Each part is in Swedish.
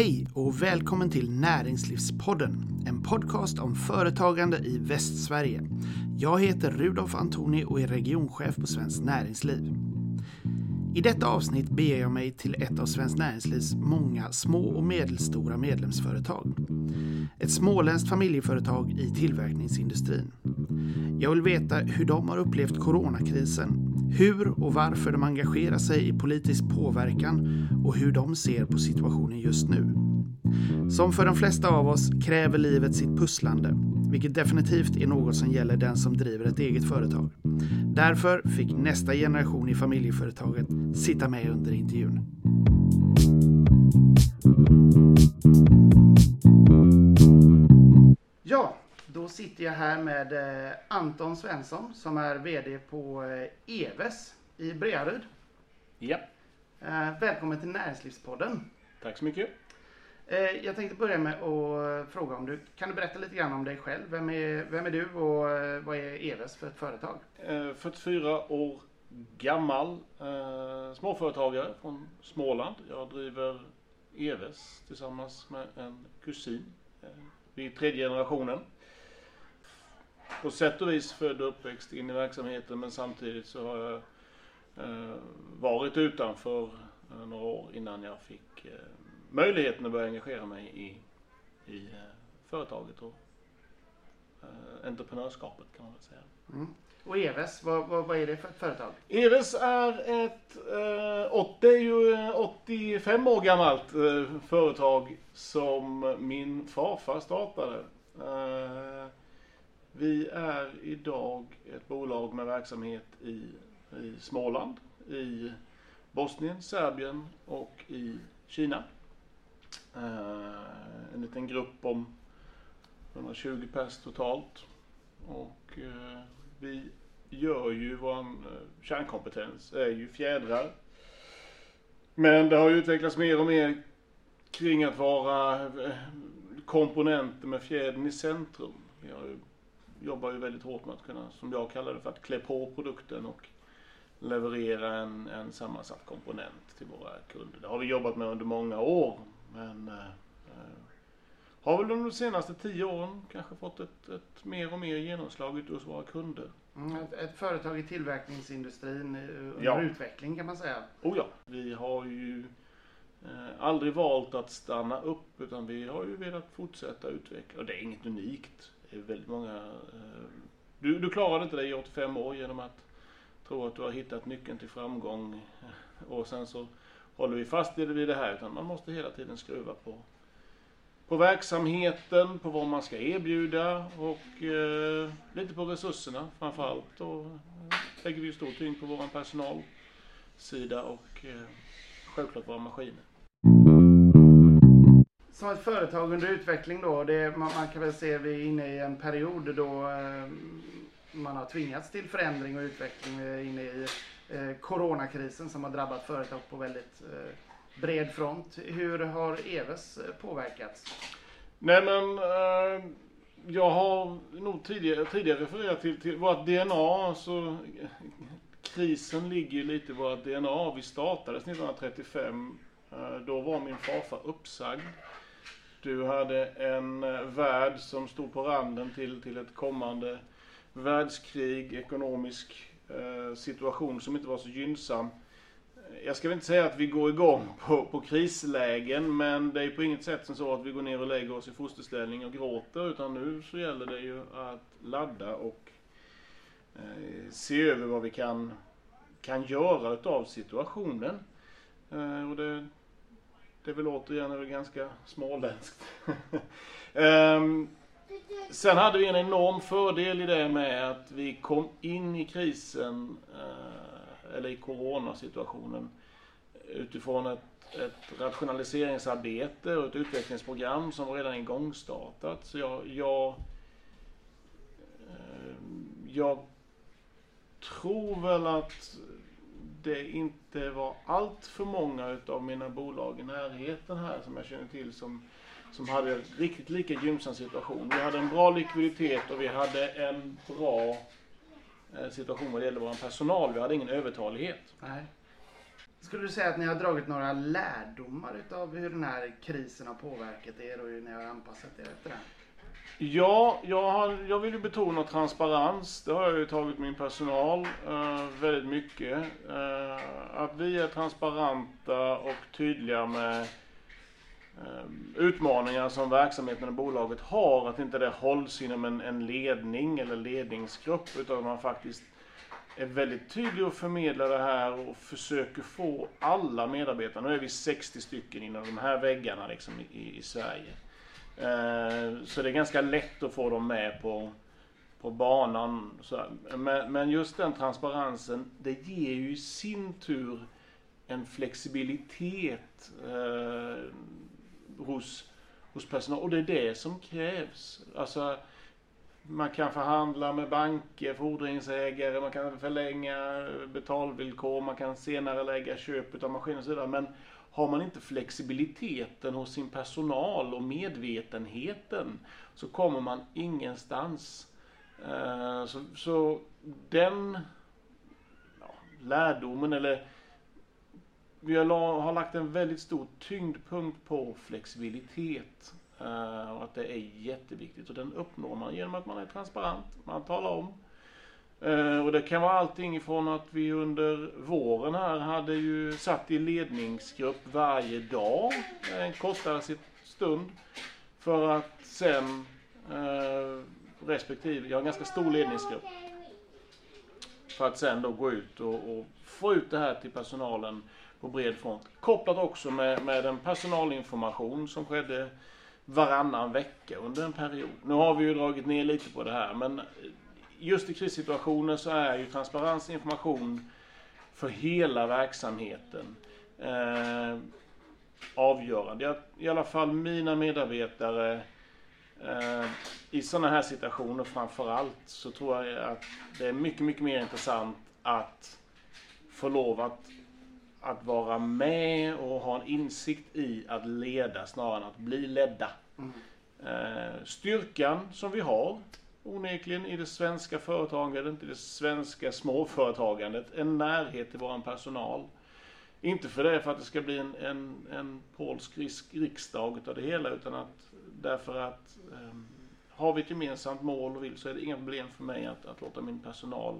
Hej och välkommen till Näringslivspodden, en podcast om företagande i Västsverige. Jag heter Rudolf Antoni och är regionchef på Svenskt Näringsliv. I detta avsnitt beger jag mig till ett av Svenskt Näringslivs många små och medelstora medlemsföretag. Ett småländskt familjeföretag i tillverkningsindustrin. Jag vill veta hur de har upplevt coronakrisen, hur och varför de engagerar sig i politisk påverkan och hur de ser på situationen just nu. Som för de flesta av oss kräver livet sitt pusslande, vilket definitivt är något som gäller den som driver ett eget företag. Därför fick nästa generation i familjeföretaget sitta med under intervjun. Sitter jag här med eh, Anton Svensson som är VD på eh, Eves i Brearyd. Ja, Eh, Välkommen till Näringslivspodden. tack så mycket. Jag tänkte börja med att fråga om du kan du berätta lite grann om dig själv? Vem är, vem är du och vad är Eves för ett företag? Eh, 44 år gammal småföretagare från Småland. Jag driver Eves tillsammans med en kusin. Vi är tredje generationen. På sätt och vis född och uppväxt in i verksamheten men samtidigt så har jag eh, varit utanför eh, några år innan jag fick eh, möjligheten att börja engagera mig i, i eh, företaget och eh, entreprenörskapet kan man väl säga. Mm. Och Eves, vad, vad, vad är det för ett företag? Eves är ett, eh, åt- det är ju eh, 85 år gammalt eh, företag som min farfar startade. Eh, vi är idag ett bolag med verksamhet i, i Småland, i Bosnien, Serbien och i Kina. Eh, en liten grupp om 120 pers totalt. Och eh, vi gör ju vår eh, kärnkompetens är ju fjädrar. Men det har ju utvecklats mer och mer kring att vara eh, komponenter med fjädern i centrum. Vi har ju, jobbar ju väldigt hårt med att kunna, som jag kallar det för, att klä på produkten och leverera en, en sammansatt komponent till våra kunder. Det har vi jobbat med under många år. Men eh, eh, har väl under de senaste tio åren kanske fått ett, ett mer och mer genomslag ute hos våra kunder. Mm, ett, ett företag i tillverkningsindustrin eh, under Ja. utveckling kan man säga. Oh ja, vi har ju eh, aldrig valt att stanna upp utan vi har ju velat fortsätta utveckla. Och det är inget unikt. Det är väldigt många... Eh, du, du klarade inte det i 85 år genom att tro att du har hittat nyckeln till framgång och sen så håller vi fast vid det, här utan man måste hela tiden skruva på på verksamheten, på vad man ska erbjuda och eh, lite på resurserna framförallt. Och eh, lägger vi stor tyngd på vår personalsida och eh, självklart våra maskiner. Som ett företag under utveckling då, det, man, man kan väl se att vi är inne i en period då eh, man har tvingats till förändring och utveckling. Vi är inne i eh, coronakrisen som har drabbat företag på väldigt eh, bred front. Hur har Eves eh, påverkats? Nej men eh, jag har nog tidigare, tidigare refererat till, till vårt DNA. Så krisen ligger ju lite i vårt DNA. Vi startades 1935. Eh, då var min farfar uppsagd. Du hade en eh, värld som stod på randen till, till ett kommande världskrig, ekonomisk eh, situation som inte var så gynnsam. Jag ska väl inte säga att vi går igång på, på krislägen men det är på inget sätt som så att vi går ner och lägger oss i fosterställning och gråter utan nu så gäller det ju att ladda och eh, se över vad vi kan, kan göra utav situationen. Eh, och det, det är väl återigen ganska småländskt. um, sen hade vi en enorm fördel i det med att vi kom in i krisen uh, eller i coronasituationen utifrån ett, ett rationaliseringsarbete och ett utvecklingsprogram som var redan igångstartat. Så jag, jag, uh, jag tror väl att det inte var allt för många utav mina bolag i närheten här som jag känner till som, som hade en riktigt lika gynnsam situation. Vi hade en bra likviditet och vi hade en bra eh, situation vad det gäller vår personal. Vi hade ingen övertalighet. Nej. Skulle du säga att ni har dragit några lärdomar utav hur den här krisen har påverkat er och hur ni har anpassat er efter den? Ja, jag, har, jag vill ju betona transparens. Det har jag ju tagit min personal eh, väldigt mycket. Eh, att vi är transparenta och tydliga med eh, utmaningar som verksamheten och bolaget har. Att inte det hålls inom en, en ledning eller ledningsgrupp utan man faktiskt är väldigt tydlig och förmedlar det här och försöker få alla medarbetare, nu är vi 60 stycken inom de här väggarna liksom i, i Sverige. Eh, så det är ganska lätt att få dem med på, på banan. Men, men just den transparensen, det ger ju i sin tur en flexibilitet eh, hos, hos personal. Och det är det som krävs. Alltså, man kan förhandla med banker, fordringsägare, man kan förlänga betalvillkor, man kan senare lägga köp av maskiner och så vidare. Men har man inte flexibiliteten hos sin personal och medvetenheten så kommer man ingenstans. Eh, så, så den ja, lärdomen eller vi har lagt en väldigt stor tyngdpunkt på flexibilitet. Eh, och att det är jätteviktigt. Och den uppnår man genom att man är transparent. Man talar om. Eh, och det kan vara allting ifrån att vi under våren här hade ju satt i ledningsgrupp varje dag. Eh, en kortare stund. För att sen eh, respektive, jag har en ganska stor ledningsgrupp. För att sen då gå ut och, och få ut det här till personalen på bred front. Kopplat också med, med en personalinformation som skedde varannan vecka under en period. Nu har vi ju dragit ner lite på det här men just i krissituationer så är ju transparens information för hela verksamheten eh, avgörande. I alla fall mina medarbetare eh, i sådana här situationer framförallt så tror jag att det är mycket, mycket mer intressant att få lov att att vara med och ha en insikt i att leda snarare än att bli ledda. Mm. Eh, styrkan som vi har onekligen i det svenska företagandet, i det svenska småföretagandet, en närhet till vår personal. Inte för det för att det ska bli en, en, en polsk riksdag utav det hela utan att därför att eh, har vi ett gemensamt mål och vill så är det inga problem för mig att, att låta min personal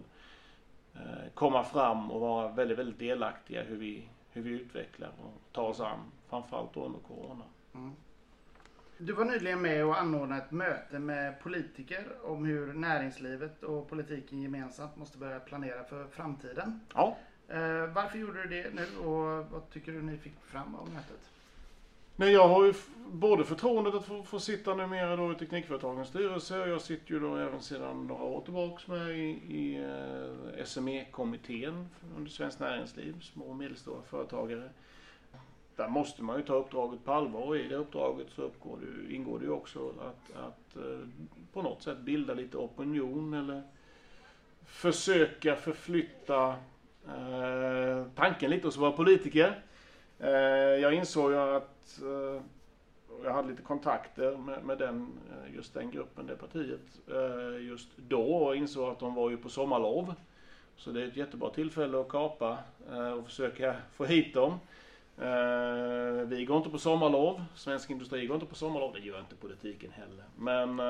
Eh, komma fram och vara väldigt, väldigt delaktiga hur vi, hur vi utvecklar och tar oss an, framförallt då under Corona. Mm. Du var nyligen med och anordnade ett möte med politiker om hur näringslivet och politiken gemensamt måste börja planera för framtiden. Ja. Eh, varför gjorde du det nu och vad tycker du ni fick fram av mötet? Men jag har ju både förtroendet att få, få sitta numera då i Teknikföretagens styrelse och jag sitter ju då även sedan några år tillbaks med i, i eh, SME-kommittén under Svenskt Näringsliv, små och medelstora företagare. Där måste man ju ta uppdraget på allvar och i det uppdraget så uppgår det, ingår det ju också att, att eh, på något sätt bilda lite opinion eller försöka förflytta eh, tanken lite hos våra politiker. Eh, jag insåg ju att eh, jag hade lite kontakter med, med den, eh, just den gruppen, det partiet, eh, just då och insåg att de var ju på sommarlov. Så det är ett jättebra tillfälle att kapa och försöka få hit dem. Vi går inte på sommarlov, svensk industri går inte på sommarlov, det gör inte politiken heller. Men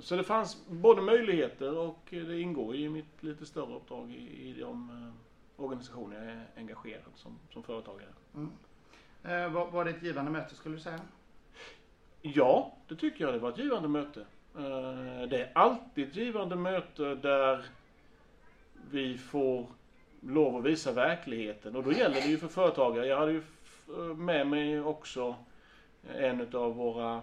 så det fanns både möjligheter och det ingår i mitt lite större uppdrag i, i de organisationer jag är engagerad som, som företagare. Mm. Eh, var, var det ett givande möte skulle du säga? Ja, det tycker jag. Det var ett givande möte. Eh, det är alltid ett givande möte där vi får lov att visa verkligheten. Och då gäller det ju för företagare. Jag hade ju med mig också en av våra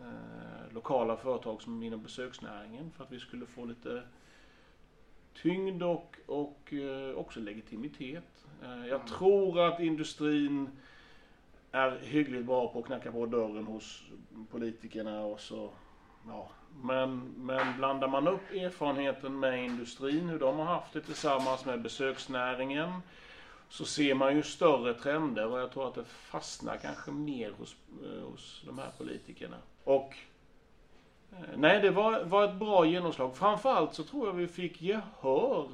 eh, lokala företag som inom besöksnäringen för att vi skulle få lite tyngd och, och eh, också legitimitet. Eh, jag tror att industrin är hyggligt bra på att knacka på dörren hos politikerna och så, ja. Men, men blandar man upp erfarenheten med industrin, hur de har haft det tillsammans med besöksnäringen, så ser man ju större trender och jag tror att det fastnar kanske mer hos, eh, hos de här politikerna. Och eh, Nej, det var, var ett bra genomslag. Framförallt så tror jag vi fick gehör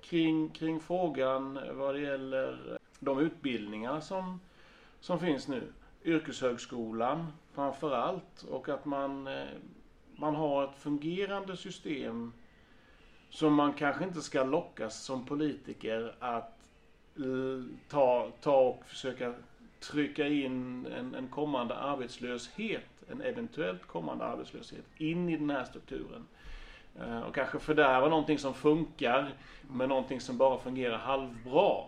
kring, kring frågan vad det gäller de utbildningar som, som finns nu. Yrkeshögskolan framför allt och att man, eh, man har ett fungerande system som man kanske inte ska lockas som politiker att ta, ta och försöka trycka in en, en kommande arbetslöshet, en eventuellt kommande arbetslöshet, in i den här strukturen. Eh, och kanske fördärva någonting som funkar med någonting som bara fungerar halvbra.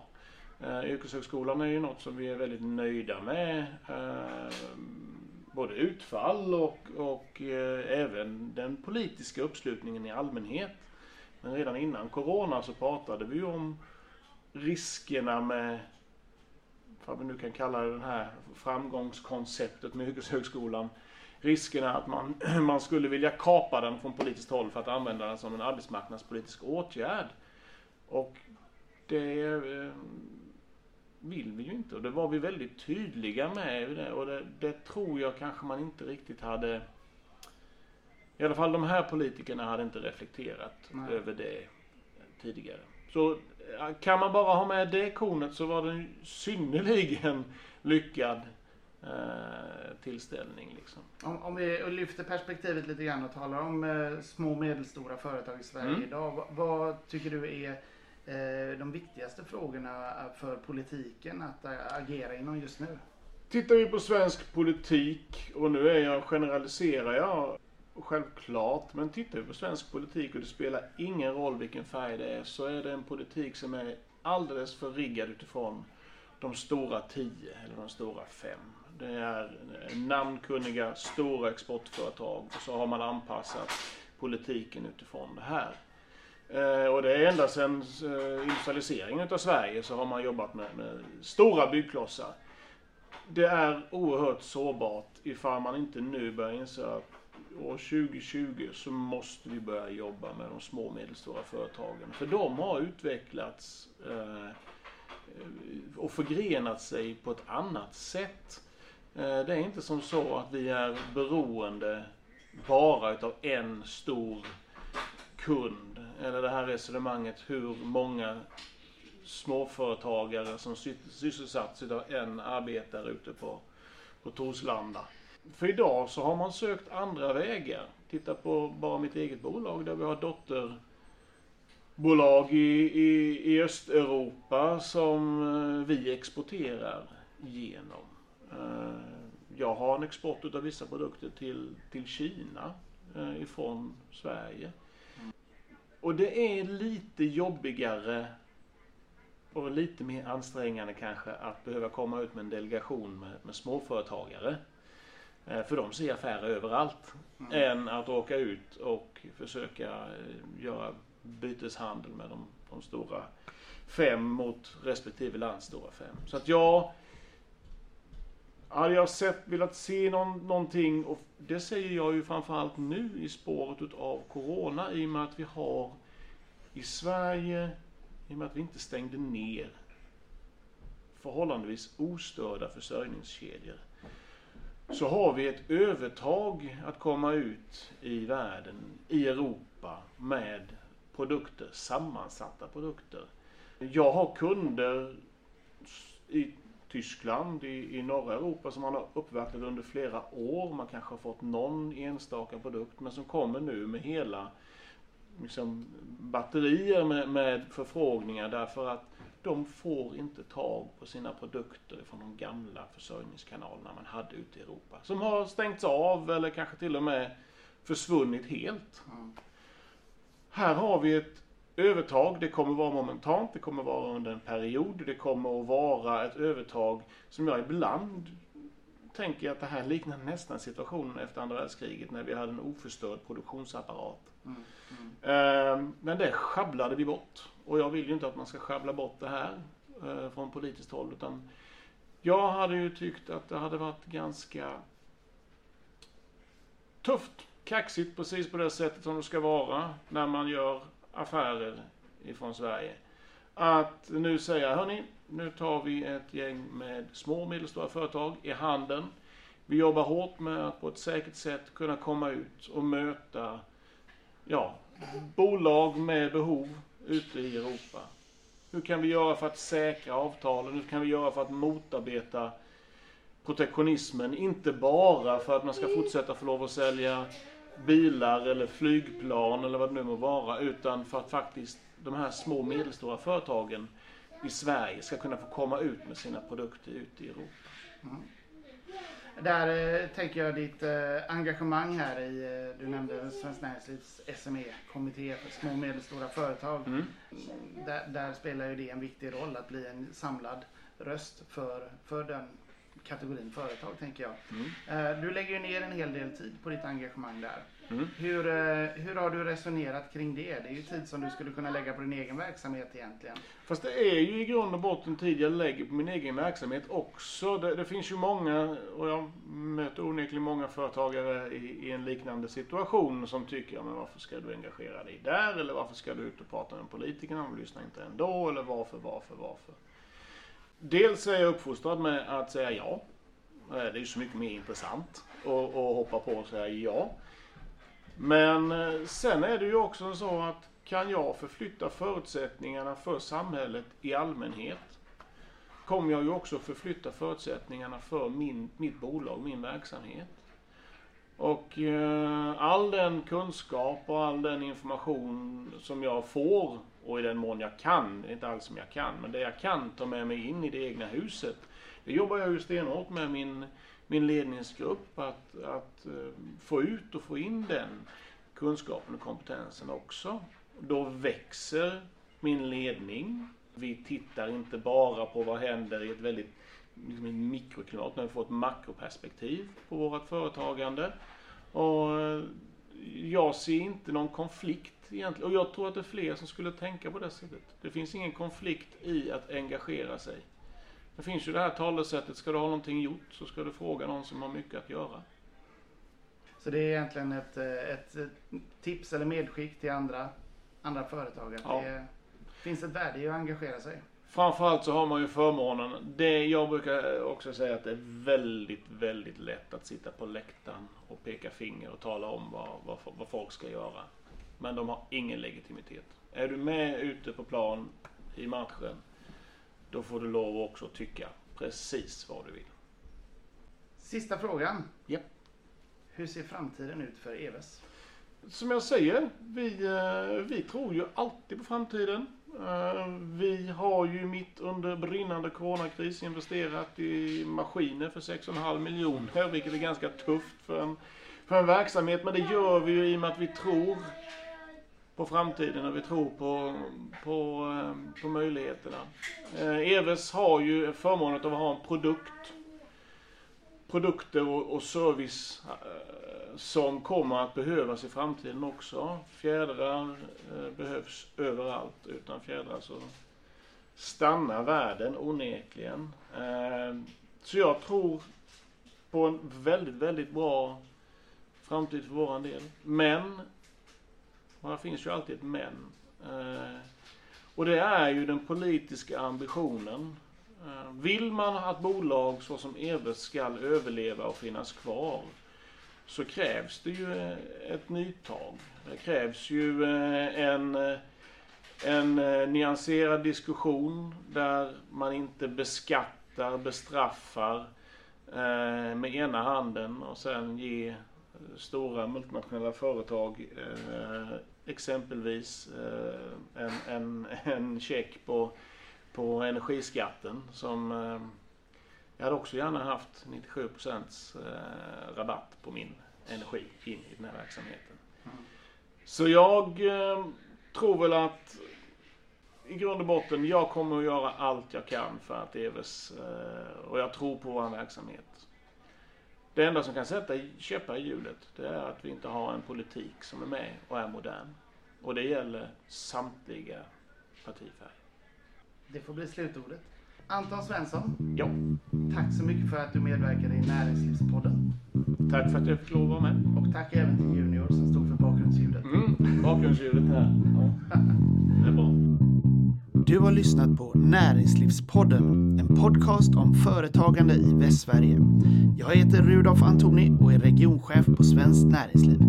Eh, yrkeshögskolan är ju något som vi är väldigt nöjda med. Eh, både utfall och, och den politiska uppslutningen i allmänhet. Men redan innan Corona så pratade vi ju om riskerna med vad vi nu kan kalla det, det här framgångskonceptet med yrkeshögskolan. Riskerna att man, man skulle vilja kapa den från politiskt håll för att använda den som en arbetsmarknadspolitisk åtgärd. Och det eh, vill vi ju inte. Och det var vi väldigt tydliga med. Och det, det tror jag kanske man inte riktigt hade i alla fall de här politikerna hade inte reflekterat Nej. över det tidigare. Så kan man bara ha med det kornet så var det en synnerligen lyckad eh, tillställning. Liksom. Om, om, vi lyfter perspektivet lite grann och talar om eh, små och medelstora företag i Sverige mm. idag. Vad, vad, tycker du är eh, de viktigaste frågorna för politiken att agera inom just nu? Tittar vi på svensk politik, och nu är jag, generaliserar jag självklart, men tittar vi på svensk politik och det spelar ingen roll vilken färg det är, så är det en politik som är alldeles för riggad utifrån de stora tio eller de stora fem. Det är namnkunniga stora exportföretag och så har man anpassat politiken utifrån det här. Eh, och det är ända sedan eh, industrialiseringen av Sverige så har man jobbat med, med stora byggklossar. Det är oerhört sårbart ifall man inte nu börjar inse att år 2020 så måste vi börja jobba med de små och medelstora företagen. För de har utvecklats eh, och förgrenat sig på ett annat sätt. Eh, det är inte som så att vi är beroende bara utav en stor kund. Eller det här resonemanget hur många småföretagare som sysselsatts utav en arbetare ute på, på Torslanda. För idag så har man sökt andra vägar. Titta på bara mitt eget bolag där vi har dotterbolag i, i, i Östeuropa som eh, vi exporterar genom. Eh, jag har en export utav vissa produkter till, till Kina eh, ifrån Sverige. Och det är lite jobbigare och lite mer ansträngande kanske att behöva komma ut med en delegation med, med småföretagare. Eh, för de ser affärer överallt. Mm. Än att åka ut och försöka eh, göra byteshandel med de, de stora fem mot respektive lands stora fem. Så att jag hade jag sett, velat se någon, någonting och det säger jag ju framförallt nu i spåret utav Corona i och med att vi har i Sverige, i och med att vi inte stängde ner förhållandevis ostörda försörjningskedjor så har vi ett övertag att komma ut i världen, i Europa, med produkter, sammansatta produkter. Jag har kunder i Tyskland, i, i norra Europa som man har uppvaktat under flera år. Man kanske har fått någon enstaka produkt men som kommer nu med hela liksom, batterier med, med förfrågningar därför att de får inte tag på sina produkter från de gamla försörjningskanalerna man hade ute i Europa. Som har stängts av eller kanske till och med försvunnit helt. Mm. Här har vi ett övertag. Det kommer vara momentant, det kommer vara under en period. Det kommer att vara ett övertag som jag ibland tänker att det här liknar nästan situationen efter andra världskriget när vi hade en oförstörd produktionsapparat. Mm. Mm. Men det sjabblade vi bort. Och jag vill ju inte att man ska sjabbla bort det här eh, från politiskt håll. Utan jag hade ju tyckt att det hade varit ganska tufft, kaxigt precis på det sättet som det ska vara när man gör affärer ifrån Sverige. Att nu säga, hörni, nu tar vi ett gäng med små och medelstora företag i handeln. Vi jobbar hårt med att på ett säkert sätt kunna komma ut och möta ja, bolag med behov ute i Europa? Hur kan vi göra för att säkra avtalen? Hur kan vi göra för att motarbeta protektionismen? Inte bara för att man ska fortsätta få lov att sälja bilar eller flygplan eller vad det nu må vara, utan för att faktiskt de här små och medelstora företagen i Sverige ska kunna få komma ut med sina produkter ut i Europa. Mm. Där eh, tänker jag ditt eh, engagemang här i, eh, du nämnde Svenskt Näringslivs SME-kommitté för små och medelstora företag. Mm. Där, där, spelar ju det en viktig roll att bli en samlad röst för, för den kategorin företag tänker jag. Mm. Du lägger ju ner en hel del tid på ditt engagemang där. Mm. Hur, eh, hur har du resonerat kring det? Det är ju tid som du skulle kunna lägga på din egen verksamhet egentligen. Fast det är ju i grund och botten tid jag lägger på min egen verksamhet också. Det, det finns ju många, och jag möter onekligen många företagare i, i, en liknande situation som tycker, men varför ska du engagera dig där? Eller varför ska du ut och prata med politikerna? De lyssnar inte ändå. Eller varför, varför, varför? Dels är jag uppfostrad med att säga ja. Eh, det är ju så mycket mer intressant att hoppa på och säga ja. Men eh, sen är det ju också så att kan jag förflytta förutsättningarna för samhället i allmänhet kommer jag ju också förflytta förutsättningarna för min, mitt bolag, min verksamhet. Och eh, all den kunskap och all den information som jag får och i den mån jag kan, inte alls som jag kan, men det jag kan ta med mig in i det egna huset. Det jobbar jag ju stenhårt med min min ledningsgrupp att, att eh, få ut och få in den kunskapen och kompetensen också. Då växer min ledning. Vi tittar inte bara på vad händer i ett väldigt liksom mikroklimat, men vi får ett makroperspektiv på vårt företagande. Och eh, jag ser inte någon konflikt egentligen. Och jag tror att det är fler som skulle tänka på det sättet. Det finns ingen konflikt i att engagera sig. Det finns ju det här talesättet, ska du ha någonting gjort så ska du fråga någon som har mycket att göra. Så det är egentligen ett, ett tips eller medskick till andra, andra företag att ja. det finns ett värde i att engagera sig. Framförallt så har man ju förmånen, det, jag brukar också säga att det är väldigt, väldigt lätt att sitta på läktaren och peka finger och tala om vad, vad, vad folk ska göra. Men de har ingen legitimitet. Är du med ute på plan i matchen då får du lov också att tycka precis vad du vill. Sista frågan. Ja. Hur ser framtiden ut för Eves? Som jag säger, vi, eh, vi tror ju alltid på framtiden. Eh, vi har ju mitt under brinnande coronakris investerat i maskiner för 6,5 miljoner, eh, vilket är ganska tufft för en, för en verksamhet. Men det gör vi ju i och med att vi tror på framtiden och vi tror på, på, eh, på möjligheterna. Eves har ju förmånen att ha en produkt, produkter och, och service som kommer att behövas i framtiden också. Fjädrar eh, behövs överallt. Utan fjädrar så stannar världen onekligen. Eh, så jag tror på en väldigt, väldigt bra framtid för våran del. Men och här finns ju alltid ett men. Eh, och det är ju den politiska ambitionen. Eh, vill man att bolag såsom Eves ska överleva och finnas kvar så krävs det ju eh, ett nytag. Det krävs ju eh, en, eh, en nyanserad diskussion där man inte beskattar, bestraffar med ena handen och sen ger stora multinationella företag exempelvis en, en, en check på, på energiskatten som jag hade också gärna haft 97 procents eh, rabatt på min energi in i den här verksamheten. Så jag tror väl att i grund och botten, jag kommer att göra allt jag kan för att Eves, och jag tror på vår verksamhet. Det enda som kan sätta käppar i hjulet, det är att vi inte har en politik som är med och är modern. Och det gäller samtliga partifärger. Det får bli slutordet. Anton Svensson. Ja. Tack så mycket för att du medverkade i Näringslivspodden. Tack för att jag fick lov att vara med. Och tack även till Junior som stod för bakgrundsljudet. Mm, bakgrundsljudet här. Ja. Det är bra. Du har lyssnat på Näringslivspodden, en podcast om företagande i Västsverige. Jag heter Rudolf Antoni och är regionchef på Svenskt Näringsliv.